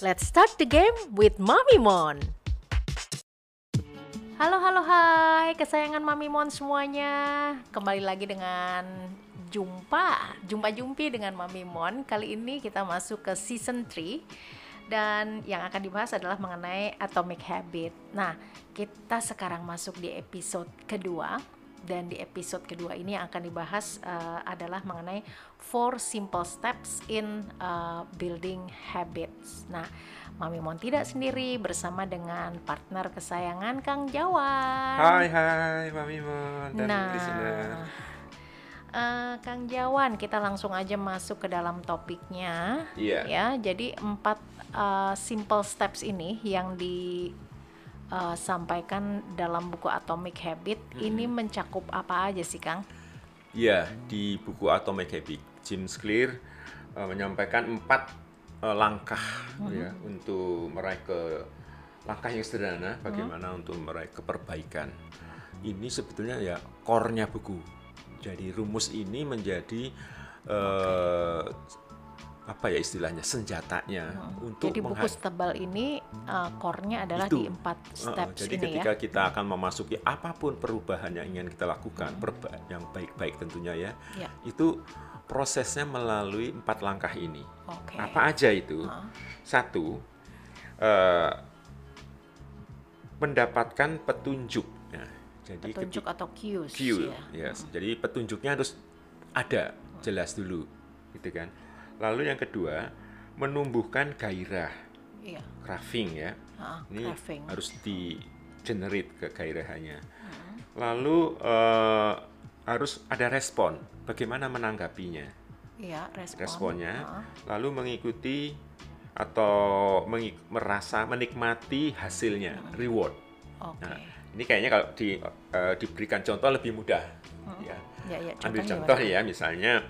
Let's start the game with Mami Mon. Halo halo hai kesayangan Mami Mon semuanya. Kembali lagi dengan jumpa, jumpa jumpi dengan Mami Mon. Kali ini kita masuk ke season 3 dan yang akan dibahas adalah mengenai atomic habit. Nah, kita sekarang masuk di episode kedua dan di episode kedua ini yang akan dibahas uh, adalah mengenai four simple steps in uh, building habits. Nah, Mami Mon tidak sendiri bersama dengan partner kesayangan Kang Jawan. Hai hai Mami Mon dan nah, listener. Uh, Kang Jawan, kita langsung aja masuk ke dalam topiknya. Iya. Ya, jadi empat uh, simple steps ini yang di uh, sampaikan dalam buku Atomic Habit hmm. ini mencakup apa aja sih Kang? Iya di buku Atomic Habit James Clear uh, menyampaikan empat uh, langkah hmm. ya untuk meraih ke langkah yang sederhana bagaimana hmm. untuk meraih keperbaikan. Ini sebetulnya ya core-nya buku. Jadi rumus ini menjadi uh, apa ya istilahnya senjatanya hmm. untuk jadi buku tebal ini uh, core-nya adalah itu. di empat steps uh, jadi ini ketika ya? kita akan memasuki apa pun perubahan yang ingin kita lakukan hmm. yang baik-baik tentunya ya, ya itu prosesnya melalui empat langkah ini okay. apa aja itu uh. satu uh, mendapatkan petunjuk nah, jadi petunjuk atau cues cue, ya. yes. Hmm. jadi petunjuknya harus ada jelas dulu gitu kan Lalu yang kedua, menumbuhkan gairah. Iya. Craving ya. Uh, Ini craving. harus di generate ke gairahannya. Uh. Lalu uh, harus ada respon. Bagaimana menanggapinya? Iya, respon. Responnya. Lalu mengikuti atau mengik merasa menikmati hasilnya, uh. reward. Okay. Nah, ini kayaknya kalau di, uh, diberikan contoh lebih mudah. Uh. Ya. Ya, ya, Ambil contoh ya, misalnya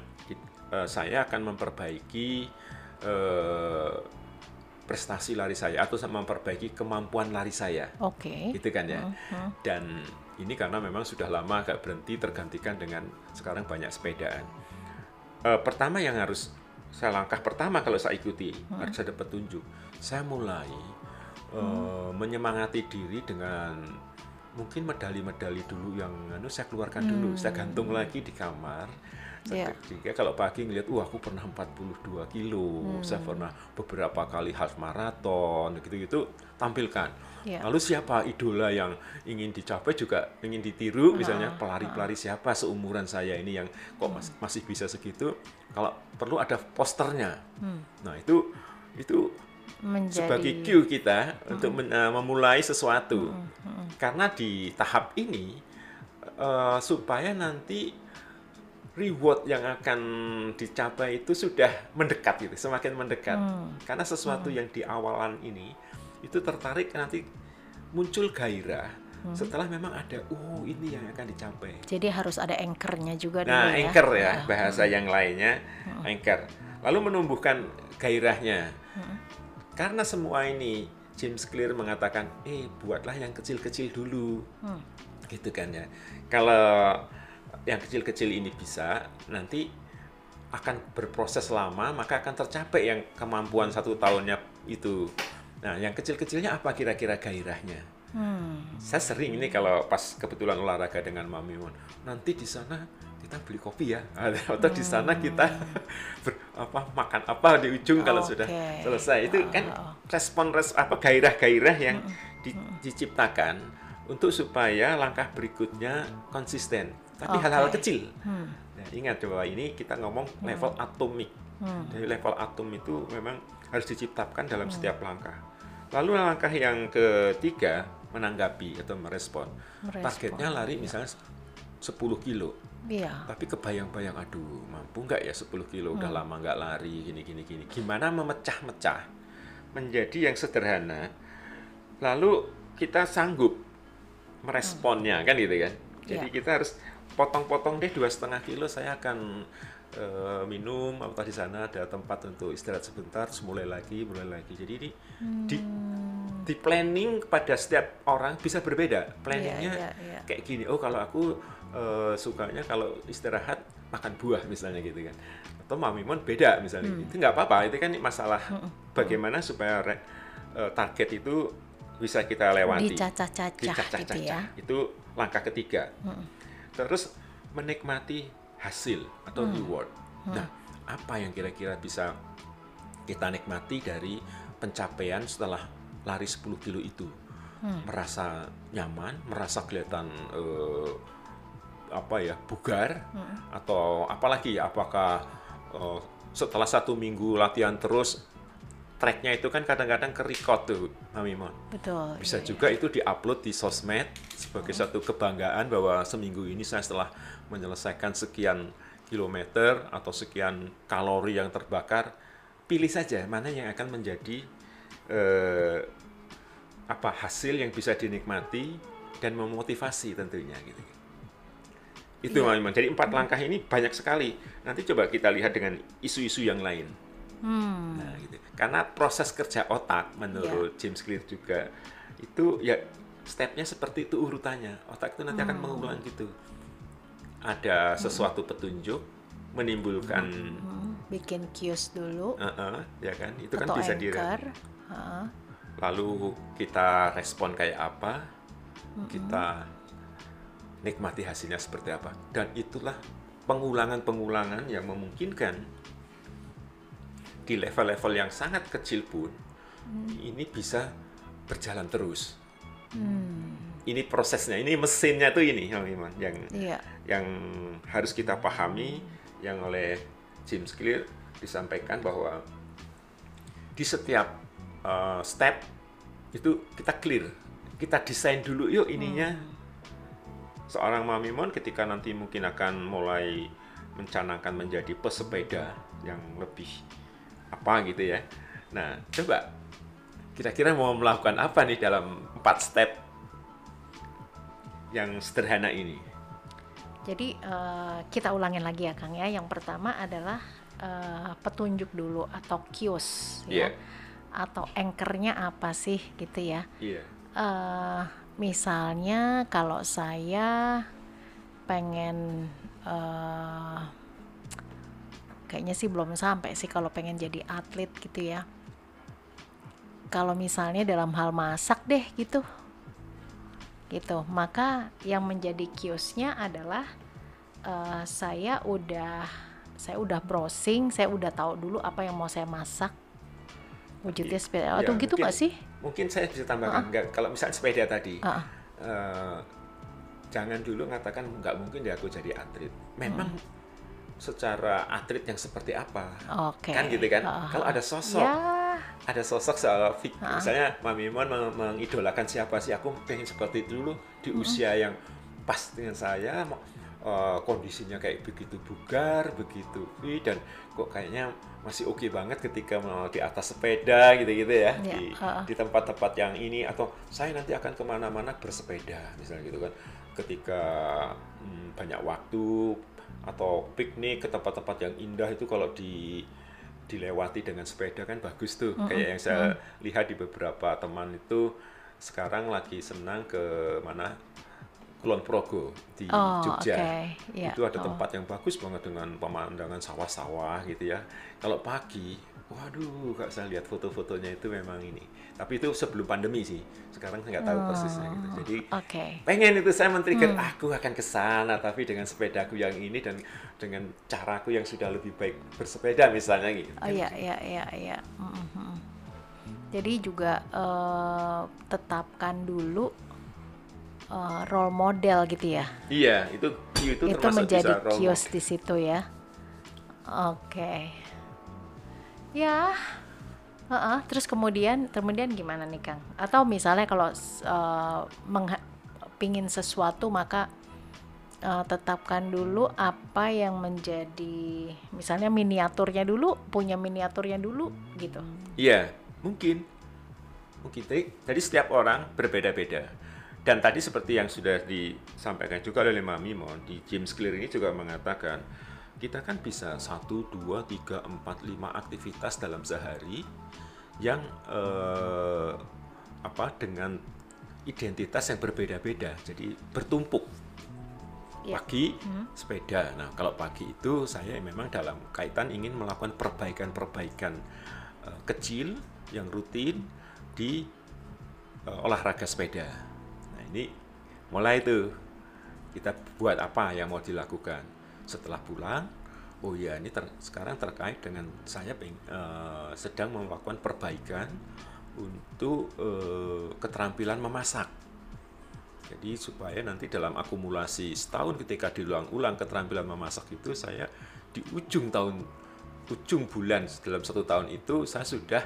uh, saya akan memperbaiki uh, prestasi lari saya atau memperbaiki kemampuan lari saya. Oke. Okay. Gitu kan ya. Uh -huh. Dan ini karena memang sudah lama agak berhenti tergantikan dengan sekarang banyak sepedaan. Uh, pertama yang harus saya langkah pertama kalau saya ikuti uh-huh. harus ada petunjuk. Saya mulai uh, menyemangati diri dengan mungkin medali-medali dulu yang anu saya keluarkan hmm. dulu, saya gantung lagi di kamar Yeah. Kalau pagi ngeliat, wah aku pernah 42 kilo, hmm. saya pernah beberapa kali half marathon, gitu-gitu tampilkan. Yeah. Lalu siapa idola yang ingin dicapai juga ingin ditiru, misalnya pelari-pelari siapa seumuran saya ini yang kok mas hmm. masih bisa segitu? Kalau perlu ada posternya. Hmm. Nah itu itu Menjadi... sebagai cue kita hmm. untuk uh, memulai sesuatu. Hmm. Hmm. Karena di tahap ini uh, supaya nanti reward yang akan dicapai itu sudah mendekat gitu, semakin mendekat. Hmm. Karena sesuatu hmm. yang di awalan ini itu tertarik nanti muncul gairah hmm. setelah memang ada oh ini yang akan dicapai. Jadi harus ada anchornya juga Nah, dulu ya? anchor ya, ya bahasa hmm. yang lainnya hmm. anchor. Lalu menumbuhkan gairahnya. Hmm. Karena semua ini James Clear mengatakan, "Eh, buatlah yang kecil-kecil dulu." Hmm. Gitu kan ya. Kalau yang kecil-kecil ini bisa nanti akan berproses lama maka akan tercapai yang kemampuan satu tahunnya itu nah yang kecil-kecilnya apa kira-kira gairahnya hmm. saya sering ini kalau pas kebetulan olahraga dengan Mami Mon nanti di sana kita beli kopi ya atau hmm. di sana hmm. kita ber, apa makan apa di ujung kalau okay. sudah selesai itu kan oh. respon res apa gairah-gairah yang di, diciptakan untuk supaya langkah berikutnya konsisten tapi hal-hal okay. kecil. Hmm. Nah, ingat coba ini kita ngomong hmm. level atomik. Hmm. Dari level atom itu memang harus diciptakan dalam hmm. setiap langkah. Lalu langkah yang ketiga menanggapi atau merespon. merespon. Targetnya lari ya. misalnya 10 kilo. Iya. Tapi kebayang-bayang, aduh mampu nggak ya 10 kilo? Hmm. Udah lama nggak lari, gini gini gini. Gimana memecah-mecah menjadi yang sederhana, lalu kita sanggup meresponnya hmm. kan gitu kan? Jadi ya. kita harus potong-potong deh dua setengah kilo saya akan uh, minum atau di sana ada tempat untuk istirahat sebentar terus mulai lagi mulai lagi. Jadi ini hmm. di di planning pada setiap orang bisa berbeda. Planningnya yeah, yeah, yeah. kayak gini. Oh kalau aku uh, sukanya kalau istirahat makan buah misalnya gitu kan. Atau Mamimon beda misalnya itu nggak apa-apa itu kan masalah bagaimana supaya re- eh, target itu bisa kita lewati. Dicacah-cacah gitu ya. itu langkah ketiga terus menikmati hasil atau Mm. reward nah apa yang kira-kira bisa kita nikmati dari pencapaian setelah lari 10 kilo itu Mm. merasa nyaman merasa kelihatan eh, apa ya bugar atau apalagi ya apakah eh, setelah satu minggu latihan terus tracknya itu kan kadang-kadang ke record tuh Mami Mon Betul. bisa iya, juga itu diupload di sosmed sebagai satu kebanggaan bahwa seminggu ini saya setelah menyelesaikan sekian kilometer atau sekian kalori yang terbakar. Pilih saja mana yang akan menjadi eh, apa hasil yang bisa dinikmati dan memotivasi tentunya gitu. Itu Iya. memang jadi empat langkah ini banyak sekali. Nanti coba kita lihat dengan isu-isu yang lain Hmm. Nah, gitu. Karena proses kerja otak menurut James Clear juga itu ya stepnya seperti itu urutannya. Otak itu nanti akan mengulang gitu. Ada sesuatu petunjuk menimbulkan Hmm, Bikin kios dulu eh, eh, ya kan? Itu kan bisa di lalu kita respon kayak apa? Kita nikmati hasilnya seperti apa. Dan itulah pengulangan-pengulangan yang memungkinkan di level-level yang sangat kecil pun ini bisa berjalan terus. Ini prosesnya, ini mesinnya tuh ini, Iman, yang Iya. yang harus kita pahami, yang oleh James Clear disampaikan bahwa di setiap uh, step itu kita clear, kita desain dulu yuk ininya. Seorang mamimon ketika nanti mungkin akan mulai mencanangkan menjadi pesepeda yang lebih apa gitu ya. Nah, coba kira-kira mau melakukan apa nih dalam empat step yang sederhana ini? Jadi eh, kita ulangin lagi ya Kang ya. Yang pertama adalah eh, petunjuk dulu atau kios ya. Iya. Atau anchornya apa sih gitu ya. Iya. eh misalnya kalau saya pengen eh kayaknya sih belum sampai sih kalau pengen jadi atlet gitu ya. Kalau misalnya dalam hal masak deh gitu. Gitu. Maka yang menjadi kiosnya adalah eh, saya udah saya udah browsing, saya udah tahu dulu apa yang mau saya masak. Wujudnya seperti Ya, atau gitu nggak sih? Mungkin saya bisa tambahkan, nggak, kalau misalnya sepeda tadi, Ah, eh, jangan dulu mengatakan nggak mungkin deh aku jadi atlet. Memang secara atlet yang seperti apa? Oke. Kan gitu kan? Ah, Kalau ada sosok, Ya, ada sosok soal fik- misalnya Mami Mon meng- mengidolakan siapa sih? Aku pengen seperti itu dulu di usia yang pas dengan saya, eh, kondisinya kayak begitu bugar, begitu fit dan kok kayaknya masih oke banget ketika mau di atas sepeda gitu-gitu ya Ya, di, di tempat-tempat yang ini atau saya nanti akan ke mana-mana bersepeda misalnya gitu kan ketika hmm, banyak waktu atau piknik ke tempat-tempat yang indah itu kalau di dilewati dengan sepeda kan bagus tuh. Kayak yang saya lihat di beberapa teman itu sekarang lagi senang ke mana? Kulon Progo di Oh, Jogja. oke. Ya, itu ada oh. tempat yang bagus banget dengan pemandangan sawah-sawah gitu ya. Kalau pagi waduh kak saya lihat foto-fotonya itu memang ini tapi itu sebelum pandemi sih sekarang saya nggak tahu persisnya gitu jadi Oke. pengen itu saya men-trigger Hmm. aku akan ke sana tapi dengan sepedaku yang ini dan dengan caraku yang sudah lebih baik bersepeda misalnya gitu Oh iya iya iya iya. Mm, mm, mm. Jadi juga eh, tetapkan dulu eh, role model gitu ya. iya itu itu, Itu, termasuk menjadi kios di situ ya. Oke. Ya. Heeh, terus kemudian kemudian gimana nih Kang? Atau misalnya kalau eh, mengha- pingin sesuatu maka eh, tetapkan dulu apa yang menjadi misalnya miniaturnya dulu, punya miniaturnya dulu gitu. Iya, mungkin. Mungkin. Jadi setiap orang berbeda-beda. Dan tadi seperti yang sudah disampaikan juga oleh Mami Mon, di James Clear ini juga mengatakan, kita kan bisa 1, 2, 3, 4, 5 aktivitas dalam sehari yang eh, apa dengan identitas yang berbeda-beda. Jadi bertumpuk. Iya. pagi sepeda. Nah, kalau pagi itu saya memang dalam kaitan ingin melakukan perbaikan-perbaikan eh, kecil yang rutin di eh, olahraga sepeda. Nah, ini mulai itu kita buat apa yang mau dilakukan setelah pulang. Oh ya, ini ter- sekarang terkait dengan saya peng- eh, sedang melakukan perbaikan untuk eh, keterampilan memasak. Jadi supaya nanti dalam akumulasi setahun ketika diulang-ulang keterampilan memasak itu saya di ujung tahun ujung bulan dalam satu tahun itu saya sudah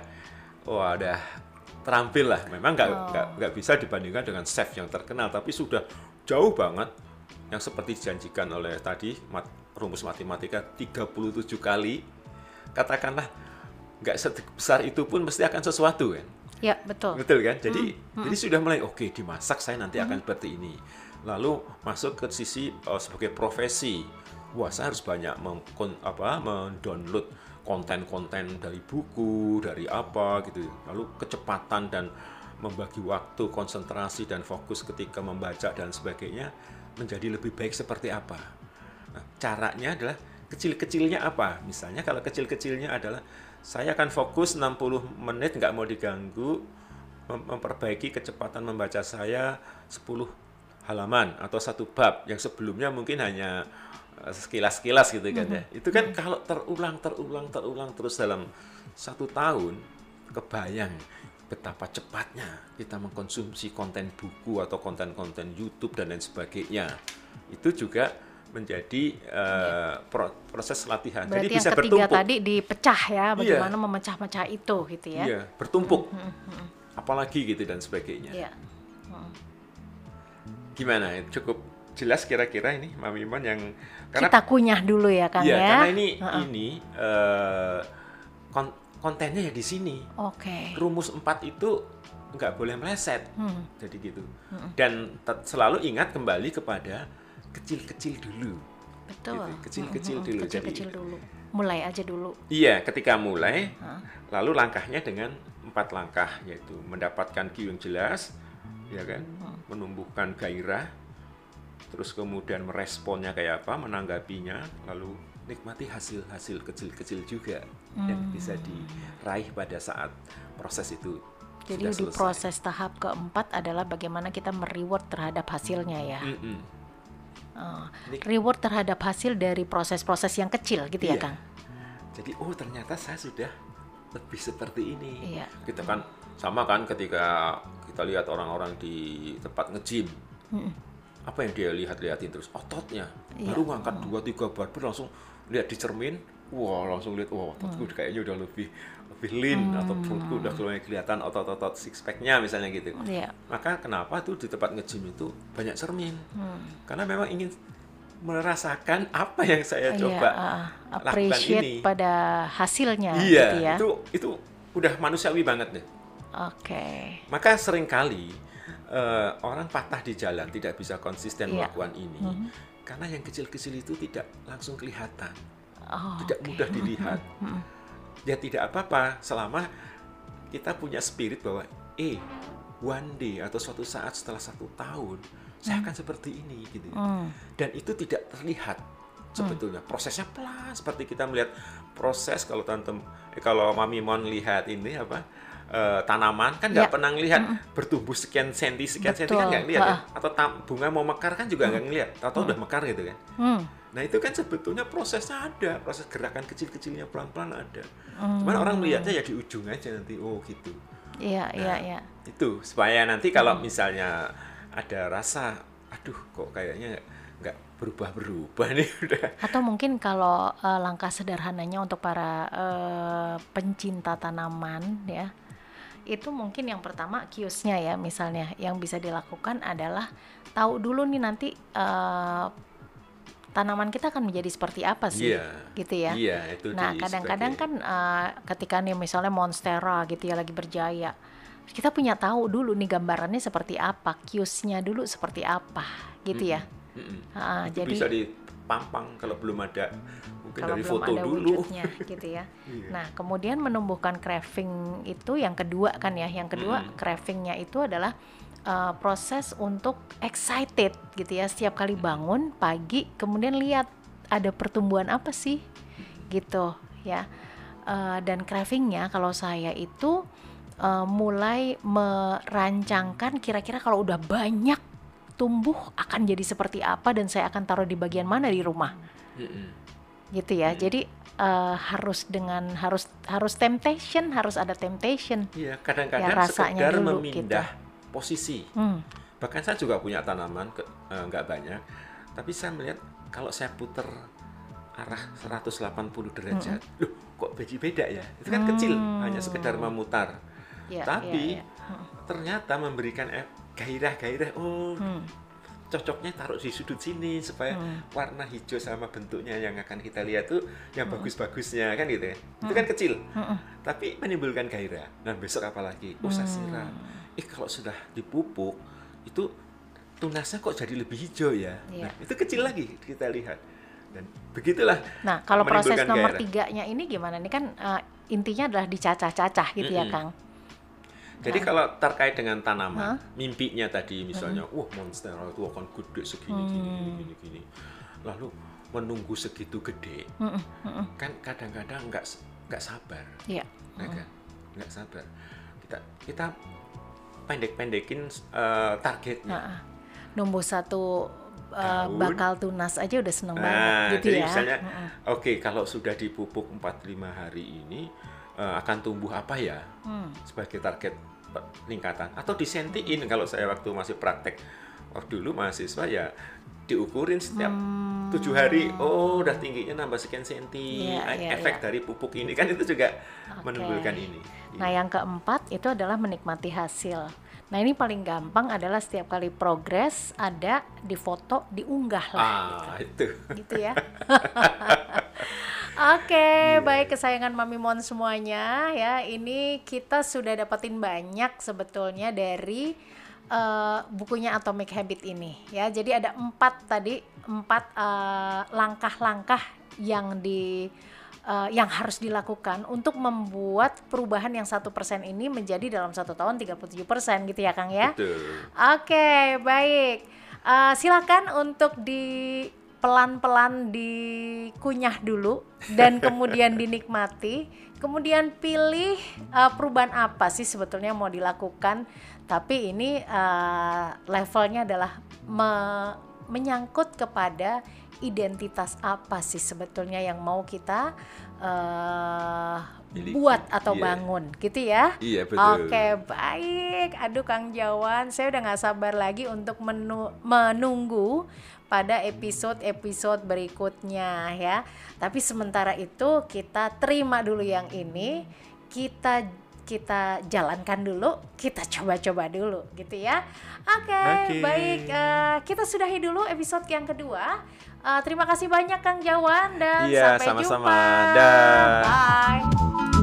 oh ada terampil lah. Memang nggak nggak nggak bisa dibandingkan dengan chef yang terkenal, tapi sudah jauh banget yang seperti dijanjikan oleh tadi mat- rumus matematika 37 kali katakanlah nggak sebesar itu pun mesti akan sesuatu kan. Ya, betul. Betul kan? Jadi jadi sudah mulai oke dimasak saya nanti akan seperti ini. Lalu masuk ke sisi eh, sebagai profesi. Wah, saya harus banyak mengkon- apa mendownload konten-konten dari buku, dari apa gitu. Lalu kecepatan dan membagi waktu, konsentrasi dan fokus ketika membaca dan sebagainya menjadi lebih baik seperti apa. Nah, caranya adalah kecil-kecilnya apa? Misalnya kalau kecil-kecilnya adalah saya akan fokus 60 menit nggak mau diganggu mem- memperbaiki kecepatan membaca saya 10 halaman atau satu bab yang sebelumnya mungkin hanya eh, sekilas-sekilas gitu kan ya. Itu kan kalau terulang terulang terulang terus dalam satu tahun kebayang betapa cepatnya kita mengkonsumsi konten buku atau konten-konten YouTube dan lain sebagainya. Itu juga menjadi pro- proses latihan. Berarti Jadi bisa yang ketiga bertumpuk. tadi dipecah ya, bagaimana memecah-mecah itu gitu ya. Iya, bertumpuk. Apalagi gitu dan sebagainya. Iya. Gimana? Cukup jelas kira-kira ini Mami Iman yang karena Kita kunyah dulu ya Kang iya, ya. karena ini Heeh. ini eh, kon- kontennya ya di sini. Oke. Rumus 4 itu nggak boleh meleset. Hmm. Jadi gitu. Dan tet- selalu ingat kembali kepada kecil-kecil dulu. Betul. Gitu, kecil-kecil Mm-mm, dulu. Jadi- Kecil-kecil dulu. Mulai aja dulu. Iya, ketika mulai, Hah? lalu langkahnya dengan empat langkah, yaitu mendapatkan cue yang jelas, ya kan, menumbuhkan gairah, terus kemudian meresponnya kayak apa, menanggapinya, lalu nikmati hasil-hasil kecil-kecil juga yang bisa diraih pada saat proses itu Jadi di proses tahap keempat adalah bagaimana kita mereward terhadap hasilnya ya. Mm-mm. Oh, Ini- reward terhadap hasil dari proses-proses yang kecil gitu ya Iya. Kang. Jadi oh ternyata saya sudah lebih seperti ini. Iya. Kita kan sama kan ketika kita lihat orang-orang di tempat nge-gym. Apa yang dia lihat-lihatin terus ototnya. Iya. Baru ngangkat dua tiga barbel langsung lihat di cermin, wah langsung lihat wah ototku Mm. kayaknya udah lebih lebih lean atau perutku udah mulai kelihatan otot-otot six pack-nya misalnya gitu. Iya. Maka kenapa tuh di tempat nge-gym itu banyak cermin? Hmm. Karena memang ingin merasakan apa yang saya Iya, coba ah, lakukan ini. pada hasilnya Iya, gitu ya. itu itu udah manusiawi banget deh. Oke. Maka sering kali eh, orang patah di jalan tidak bisa konsisten Iya. melakukan ini karena yang kecil-kecil itu tidak langsung kelihatan, Oh, tidak oke. mudah dilihat. Ya tidak apa-apa selama kita punya spirit bahwa eh one day atau suatu saat setelah satu tahun saya akan seperti ini gitu. Hmm. Dan itu tidak terlihat sebetulnya prosesnya pelan seperti kita melihat proses kalau tante eh, kalau mami mon lihat ini apa eh, tanaman kan nggak Ya. pernah ngelihat bertumbuh sekian senti sekian senti kan nggak ngelihat ya. Atau tam- bunga mau mekar kan juga nggak ngelihat atau udah mekar gitu kan Hmm. nah itu kan sebetulnya prosesnya ada proses gerakan kecil-kecilnya pelan-pelan ada Hmm. cuman orang melihatnya ya di ujung aja nanti oh gitu Iya, iya, Nah. iya. itu supaya nanti kalau misalnya ada rasa aduh kok kayaknya nggak berubah-berubah nih udah Atau mungkin kalau eh, langkah sederhananya untuk para eh, pencinta tanaman ya, itu mungkin yang pertama kiosnya ya misalnya yang bisa dilakukan adalah tahu dulu nih nanti eh, tanaman kita akan menjadi seperti apa sih, Iya. gitu ya. Iya, itu Nah di kadang-kadang kan eh, ketika nih misalnya monstera gitu ya lagi berjaya, kita punya tahu dulu nih gambarannya seperti apa, kiosnya dulu seperti apa, gitu ya. Mm-mm. Ah, Itu jadi bisa dipampang kalau belum ada mungkin kalau dari belum foto ada dulu. wujudnya gitu ya. Iya. Nah, kemudian menumbuhkan craving itu yang kedua kan ya. Yang kedua Mm-mm. cravingnya itu adalah uh, proses untuk excited gitu ya setiap kali bangun pagi kemudian lihat ada pertumbuhan apa sih gitu ya uh, dan cravingnya kalau saya itu uh, mulai merancangkan kira-kira kalau udah banyak tumbuh akan jadi seperti apa dan saya akan taruh di bagian mana di rumah gitu ya jadi uh, harus dengan harus harus temptation harus ada temptation iya kadang-kadang ya, rasanya sekedar dulu, memindah gitu. posisi hmm. bahkan saya juga punya tanaman ke, uh, nggak banyak tapi saya melihat kalau saya putar arah 180 derajat hmm. loh kok beda beda ya itu kan hmm. kecil hanya sekedar memutar ya, tapi ya. Hmm. ternyata memberikan gairah-gairah oh hmm cocoknya taruh di sudut sini supaya hmm. warna hijau sama bentuknya yang akan kita lihat tuh yang hmm. bagus-bagusnya kan gitu ya. Hmm. Itu kan kecil. Hmm. Tapi menimbulkan gairah. Nah, besok apalagi? Oh, saya siram. Hmm. Eh, kalau sudah dipupuk itu tunasnya kok jadi lebih hijau ya. Yeah. Nah, itu kecil lagi kita lihat. Dan begitulah. Nah, kalau proses nomor gairah. tiganya ini gimana? Ini kan uh, intinya adalah dicacah-cacah gitu mm -hmm. ya, Kang. Jadi nah. kalau terkait dengan tanaman, huh? mimpinya tadi misalnya, hmm. wah monster itu akan gede segini, hmm. gini, gini, gini. Lalu menunggu segitu gede, hmm. Hmm. kan kadang-kadang nggak nggak sabar, yeah. ya kan? Nggak sabar. Kita kita pendek-pendekin uh, targetnya. Nah, Nunggu satu uh, bakal tunas aja udah seneng nah, banget gitu jadi ya. Misalnya, mm -mm. oke okay, kalau sudah dipupuk 4-5 hari ini uh, akan tumbuh apa ya hmm. sebagai target peningkatan atau disentiin kalau saya waktu masih praktek waktu dulu mahasiswa ya diukurin setiap hmm. tujuh hari oh udah tingginya nambah sekian senti yeah, yeah, efek yeah. dari pupuk ini kan itu juga okay. menimbulkan ini nah yang keempat itu adalah menikmati hasil nah ini paling gampang adalah setiap kali progres ada di foto diunggah lah ah, gitu. itu gitu ya okay, iya. yeah. baik kesayangan Mami Mon semuanya ya. Ini kita sudah dapetin banyak sebetulnya dari uh, bukunya Atomic Habit ini ya. Jadi ada empat tadi empat langkah eh, langkah-langkah yang di uh, yang harus dilakukan untuk membuat perubahan yang satu persen ini menjadi dalam satu tahun 37 persen gitu ya Kang ya. Oke, okay, baik. Uh, silakan untuk di pelan-pelan dikunyah dulu dan kemudian dinikmati. Kemudian pilih uh, perubahan apa sih sebetulnya mau dilakukan? Tapi ini uh, levelnya adalah me menyangkut kepada identitas apa sih sebetulnya yang mau kita uh, buat atau yeah. bangun gitu ya. Iya betul. Oke baik. Aduh Kang Jawan, saya udah nggak sabar lagi untuk menu menunggu pada episode-episode berikutnya ya. Tapi sementara itu kita terima dulu yang ini, kita kita jalankan dulu, kita coba-coba dulu gitu ya. Oke, okay, okay. baik uh, kita sudahi dulu episode yang kedua. Uh, terima kasih banyak Kang Jawan dan iya, sampai sama-sama. jumpa. Bye.